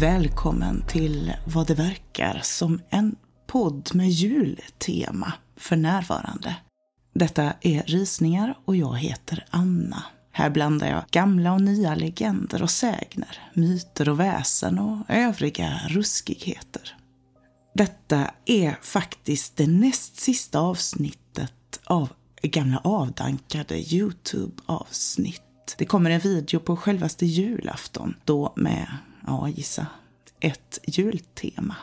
Välkommen till vad det verkar som en podd med jultema för närvarande. Detta är Risningar och jag heter Anna. Här blandar jag gamla och nya legender och sägner, myter och väsen och övriga ruskigheter. Detta är faktiskt det näst sista avsnittet av gamla avdankade Youtube-avsnitt. Det kommer en video på självaste julafton, då med, ja gissa, ett jultema.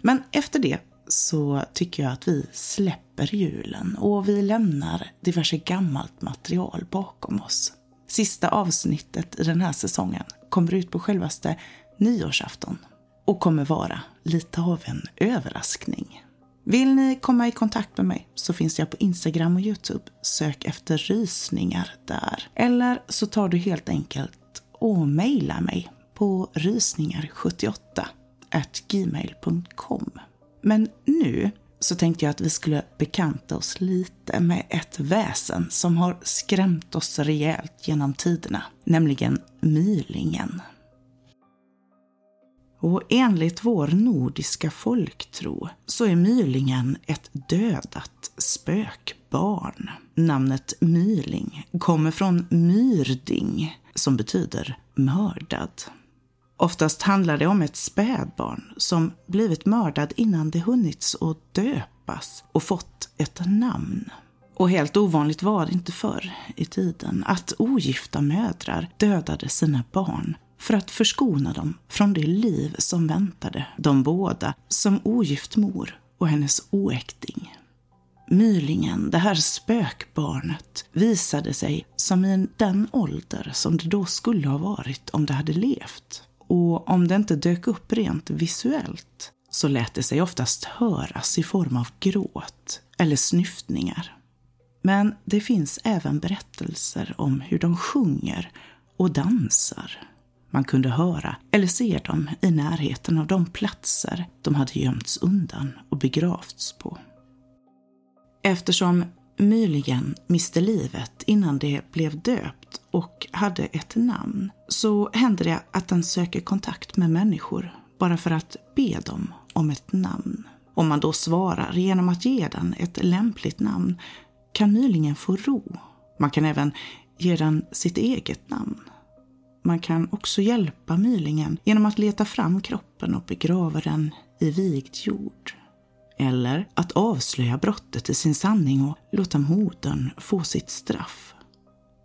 Men efter det så tycker jag att vi släpper julen och vi lämnar diverse gammalt material bakom oss. Sista avsnittet i den här säsongen kommer ut på självaste nyårsafton och kommer vara lite av en överraskning. Vill ni komma i kontakt med mig så finns jag på Instagram och Youtube. Sök efter rysningar där. Eller så tar du helt enkelt och mejlar mig på rysningar78 gmail.com. Men nu så tänkte jag att vi skulle bekanta oss lite med ett väsen som har skrämt oss rejält genom tiderna, nämligen mylingen. Och enligt vår nordiska folktro så är mylingen ett dödat spökbarn. Namnet myling kommer från myrding, som betyder mördad. Oftast handlar det om ett spädbarn som blivit mördad innan det hunnits att döpas och fått ett namn. Och helt ovanligt var det inte förr i tiden att ogifta mödrar dödade sina barn för att förskona dem från det liv som väntade de båda som ogift mor och hennes oäkting. Mylingen, det här spökbarnet, visade sig som i den ålder som det då skulle ha varit om det hade levt. Och om det inte dök upp rent visuellt så lät det sig oftast höras i form av gråt eller snyftningar. Men det finns även berättelser om hur de sjunger och dansar. Man kunde höra eller se dem i närheten av de platser de hade gömts undan och begravts på. Eftersom möjligen miste livet innan det blev döpt och hade ett namn så händer det att den söker kontakt med människor bara för att be dem om ett namn. Om man då svarar genom att ge den ett lämpligt namn kan mylingen få ro. Man kan även ge den sitt eget namn. Man kan också hjälpa mylingen genom att leta fram kroppen och begrava den i vigd jord. Eller att avslöja brottet i sin sanning och låta modern få sitt straff.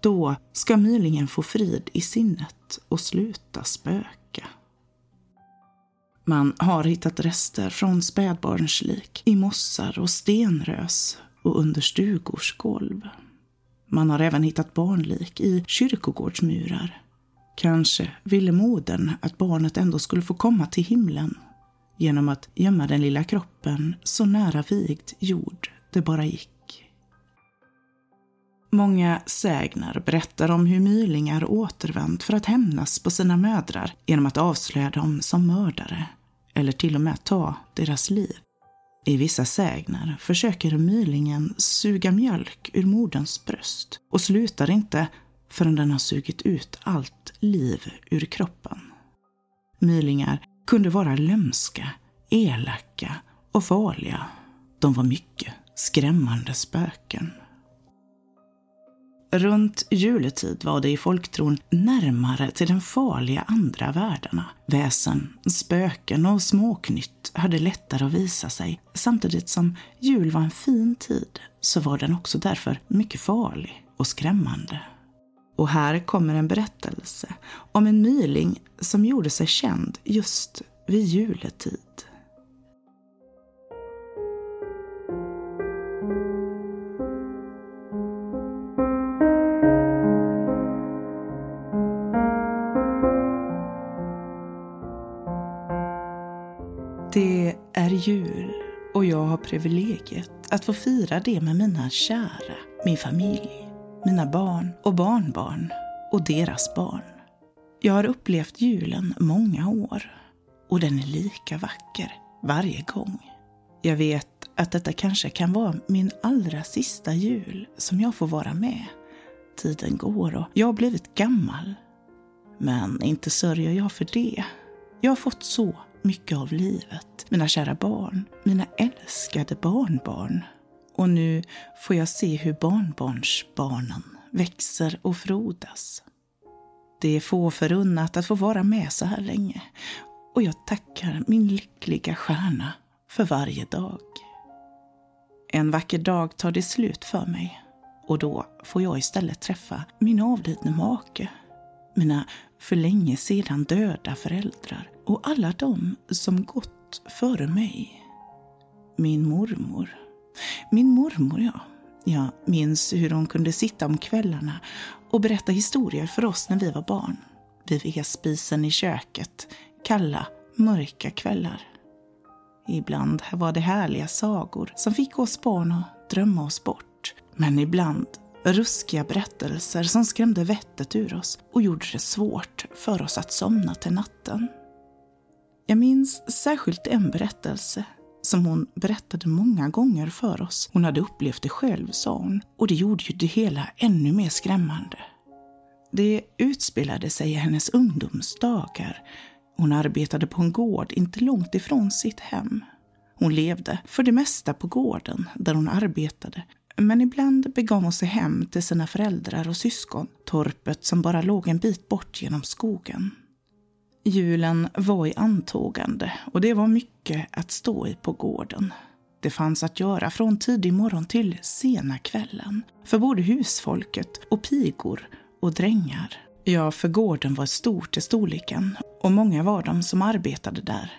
Då ska mylingen få frid i sinnet och sluta spöka. Man har hittat rester från spädbarnslik i mossar och stenrös och under stugors golv. Man har även hittat barnlik i kyrkogårdsmurar. Kanske ville modern att barnet ändå skulle få komma till himlen genom att gömma den lilla kroppen så nära vigd jord det bara gick. Många sägner berättar om hur mylingar återvänt för att hämnas på sina mödrar genom att avslöja dem som mördare eller till och med ta deras liv. I vissa sägner försöker mylingen suga mjölk ur moderns bröst och slutar inte förrän den har sugit ut allt liv ur kroppen. Mylingar kunde vara lömska, elaka och farliga. De var mycket skrämmande spöken. Runt juletid var det i folktron närmare till den farliga andra världarna. Väsen, spöken och småknytt hade lättare att visa sig. Samtidigt som jul var en fin tid så var den också därför mycket farlig och skrämmande. Och här kommer en berättelse om en myling som gjorde sig känd just vid juletid. Det är jul och jag har privilegiet att få fira det med mina kära, min familj mina barn och barnbarn och deras barn. Jag har upplevt julen många år och den är lika vacker varje gång. Jag vet att detta kanske kan vara min allra sista jul som jag får vara med. Tiden går och jag har blivit gammal. Men inte sörjer jag för det. Jag har fått så mycket av livet, mina kära barn, mina älskade barnbarn. Och nu får jag se hur barnbarnsbarnen växer och frodas. Det är få förunnat att få vara med så här länge och jag tackar min lyckliga stjärna för varje dag. En vacker dag tar det slut för mig och då får jag istället träffa min avlidne make, mina för länge sedan döda föräldrar och alla de som gått före mig. Min mormor. Min mormor, ja. Jag minns hur hon kunde sitta om kvällarna och berätta historier för oss när vi var barn. Vid vedspisen i köket, kalla, mörka kvällar. Ibland var det härliga sagor som fick oss barn att drömma oss bort. Men ibland ruskiga berättelser som skrämde vettet ur oss och gjorde det svårt för oss att somna till natten. Jag minns särskilt en berättelse som hon berättade många gånger för oss. Hon hade upplevt det själv, sa hon, och det gjorde ju det hela ännu mer skrämmande. Det utspelade sig i hennes ungdomsdagar. Hon arbetade på en gård inte långt ifrån sitt hem. Hon levde för det mesta på gården där hon arbetade men ibland begav hon sig hem till sina föräldrar och syskon, torpet som bara låg en bit bort genom skogen. Julen var i antågande och det var mycket att stå i på gården. Det fanns att göra från tidig morgon till sena kvällen för både husfolket och pigor och drängar. Ja, för gården var stor till storleken och många var de som arbetade där,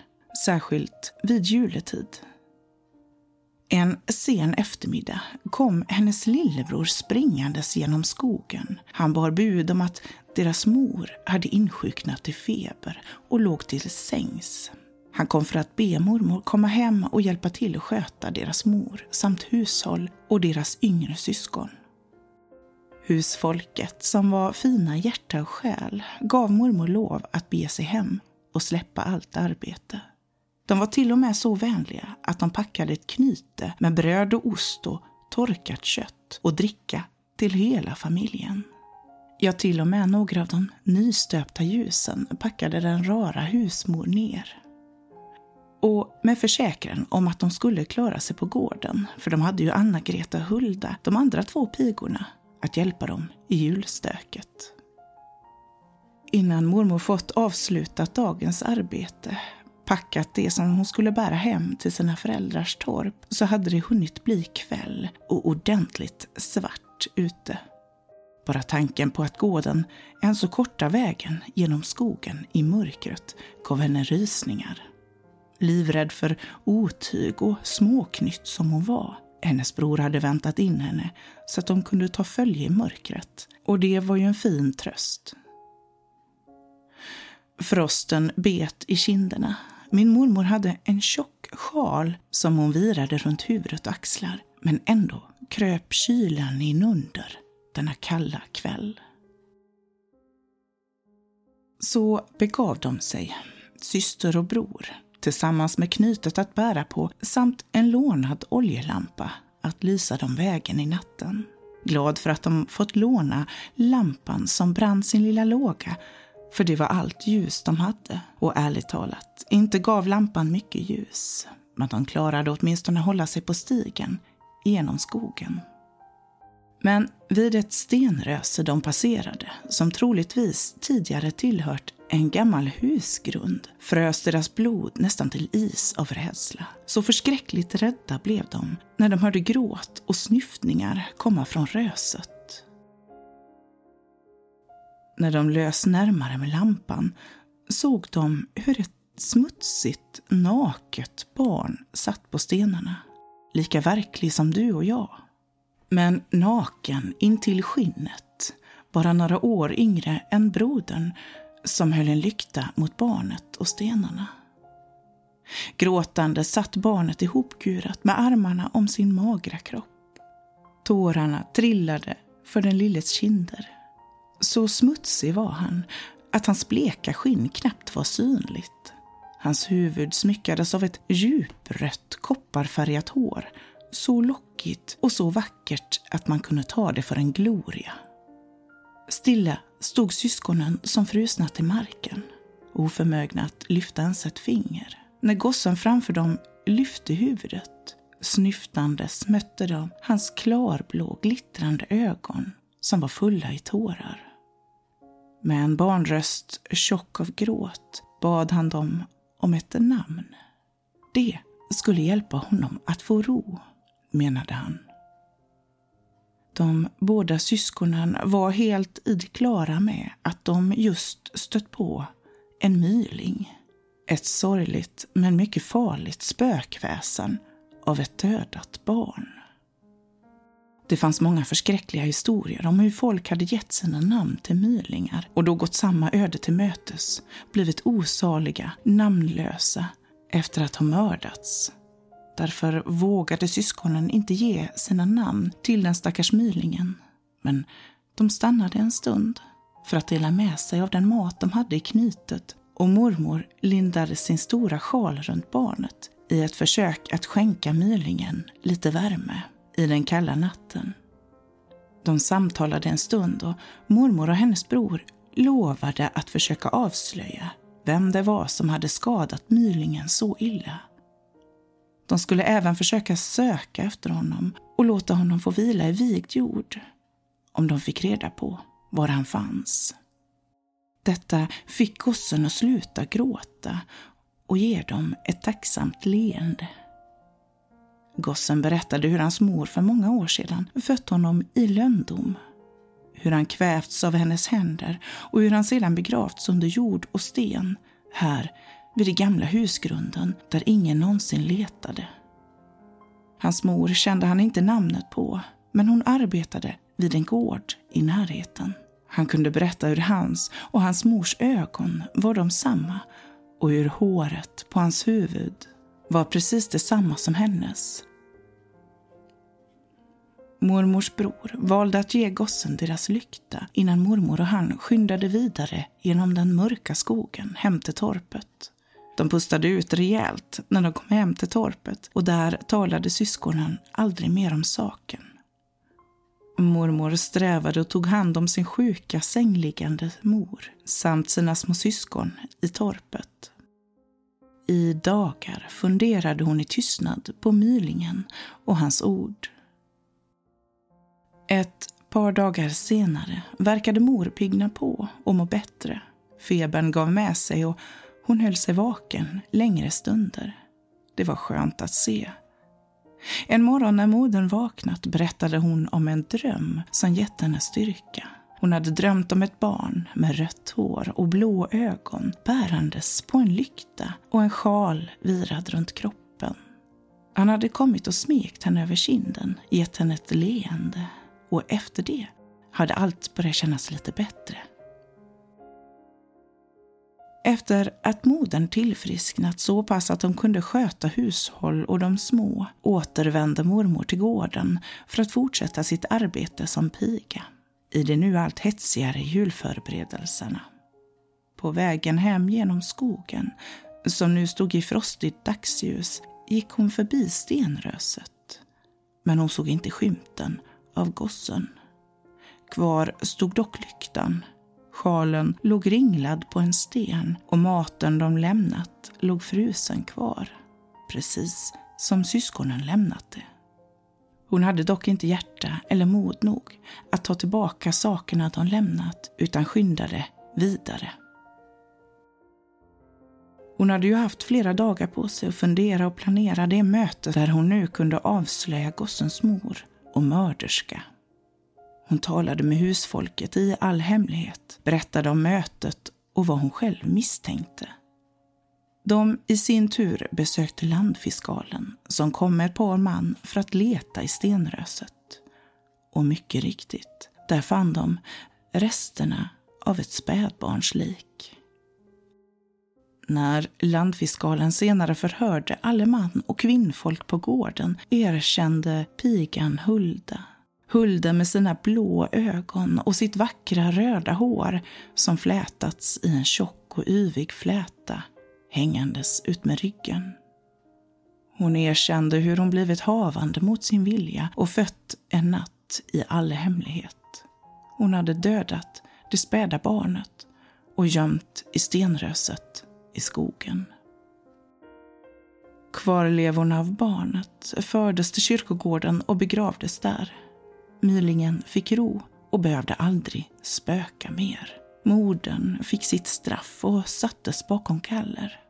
särskilt vid juletid. En sen eftermiddag kom hennes lillebror springandes genom skogen. Han bar bud om att deras mor hade insjuknat i feber och låg till sängs. Han kom för att be mormor komma hem och hjälpa till att sköta deras mor samt hushåll och deras yngre syskon. Husfolket, som var fina hjärta och själ, gav mormor lov att bege sig hem och släppa allt arbete. De var till och med så vänliga att de packade ett knyte med bröd och ost och torkat kött och dricka till hela familjen. Ja, till och med några av de nystöpta ljusen packade den rara husmor ner. Och med försäkran om att de skulle klara sig på gården, för de hade ju Anna-Greta och Hulda, de andra två pigorna, att hjälpa dem i julstöket. Innan mormor fått avslutat dagens arbete packat det som hon skulle bära hem till sina föräldrars torp så hade det hunnit bli kväll och ordentligt svart ute. Bara tanken på att gå den än så korta vägen genom skogen i mörkret gav henne rysningar. Livrädd för otyg och småknytt som hon var. Hennes bror hade väntat in henne så att de kunde ta följe i mörkret. Och det var ju en fin tröst. Frosten bet i kinderna min mormor hade en tjock sjal som hon virade runt huvudet och axlar. Men ändå kröp kylan inunder denna kalla kväll. Så begav de sig, syster och bror, tillsammans med knytet att bära på samt en lånad oljelampa att lysa dem vägen i natten. Glad för att de fått låna lampan som brann sin lilla låga för det var allt ljus de hade. Och ärligt talat, inte gav lampan mycket ljus. Men de klarade åtminstone hålla sig på stigen genom skogen. Men vid ett stenröse de passerade, som troligtvis tidigare tillhört en gammal husgrund, frös deras blod nästan till is av rädsla. Så förskräckligt rädda blev de när de hörde gråt och snyftningar komma från röset. När de lös närmare med lampan såg de hur ett smutsigt, naket barn satt på stenarna. Lika verklig som du och jag. Men naken intill skinnet, bara några år yngre än brodern som höll en lykta mot barnet och stenarna. Gråtande satt barnet ihopkurat med armarna om sin magra kropp. Tårarna trillade för den lilles kinder. Så smutsig var han att hans bleka skinn knappt var synligt. Hans huvud smyckades av ett djuprött kopparfärgat hår, så lockigt och så vackert att man kunde ta det för en gloria. Stilla stod syskonen som frusna till marken. oförmögna att lyfta ens ett finger. När gossen framför dem lyfte huvudet Snyftandes mötte de hans klarblå glittrande ögon som var fulla i tårar. Med en barnröst tjock av gråt bad han dem om ett namn. Det skulle hjälpa honom att få ro, menade han. De båda syskonen var helt i det klara med att de just stött på en myling. Ett sorgligt men mycket farligt spökväsen av ett dödat barn. Det fanns många förskräckliga historier om hur folk hade gett sina namn till mylingar och då gått samma öde till mötes, blivit osaliga, namnlösa, efter att ha mördats. Därför vågade syskonen inte ge sina namn till den stackars mylingen. Men de stannade en stund för att dela med sig av den mat de hade i knytet och mormor lindade sin stora sjal runt barnet i ett försök att skänka mylingen lite värme i den kalla natten. De samtalade en stund och mormor och hennes bror lovade att försöka avslöja vem det var som hade skadat mylingen så illa. De skulle även försöka söka efter honom och låta honom få vila i vigd jord om de fick reda på var han fanns. Detta fick gossen att sluta gråta och ger dem ett tacksamt leende. Gossen berättade hur hans mor för många år sedan fött honom i löndom. Hur han kvävts av hennes händer och hur han sedan begravts under jord och sten här vid den gamla husgrunden där ingen någonsin letade. Hans mor kände han inte namnet på, men hon arbetade vid en gård i närheten. Han kunde berätta hur hans och hans mors ögon var de samma och hur håret på hans huvud var precis detsamma som hennes. Mormors bror valde att ge gossen deras lykta innan mormor och han skyndade vidare genom den mörka skogen hem till torpet. De pustade ut rejält när de kom hem till torpet och där talade syskonen aldrig mer om saken. Mormor strävade och tog hand om sin sjuka sängliggande mor samt sina små syskon i torpet. I dagar funderade hon i tystnad på mylingen och hans ord. Ett par dagar senare verkade mor pigna på och må bättre. Febern gav med sig och hon höll sig vaken längre stunder. Det var skönt att se. En morgon när modern vaknat berättade hon om en dröm som gett henne styrka. Hon hade drömt om ett barn med rött hår och blå ögon bärandes på en lykta och en sjal virad runt kroppen. Han hade kommit och smekt henne över kinden, gett henne ett leende och efter det hade allt börjat kännas lite bättre. Efter att modern tillfrisknat så pass att de kunde sköta hushåll och de små återvände mormor till gården för att fortsätta sitt arbete som piga i de nu allt hetsigare julförberedelserna. På vägen hem genom skogen, som nu stod i frostigt dagsljus, gick hon förbi stenröset. Men hon såg inte skymten av gossen. Kvar stod dock lyktan. Sjalen låg ringlad på en sten och maten de lämnat låg frusen kvar. Precis som syskonen lämnat det. Hon hade dock inte hjärta eller mod nog att ta tillbaka sakerna de lämnat utan skyndade vidare. Hon hade ju haft flera dagar på sig att fundera och planera det möte där hon nu kunde avslöja gossens mor och mörderska. Hon talade med husfolket i all hemlighet, berättade om mötet och vad hon själv misstänkte. De i sin tur besökte landfiskalen som kom med ett par man för att leta i stenröset. Och mycket riktigt, där fann de resterna av ett spädbarns lik. När landfiskalen senare förhörde alle man och kvinnfolk på gården erkände pigan Hulda. Hulda med sina blå ögon och sitt vackra röda hår som flätats i en tjock och yvig fläta hängandes ut med ryggen. Hon erkände hur hon blivit havande mot sin vilja och fött en natt i all hemlighet. Hon hade dödat det späda barnet och gömt i stenröset i skogen. Kvarlevorna av barnet fördes till kyrkogården och begravdes där. Mylingen fick ro och behövde aldrig spöka mer. Modern fick sitt straff och sattes bakom kaller.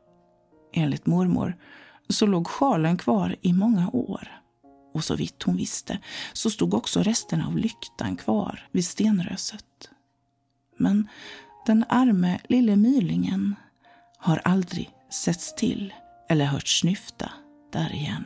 Enligt mormor så låg sjalen kvar i många år. Och så vitt hon visste så stod också resterna av lyktan kvar vid stenröset. Men den arme lille mylingen har aldrig setts till eller hört snyfta där igen.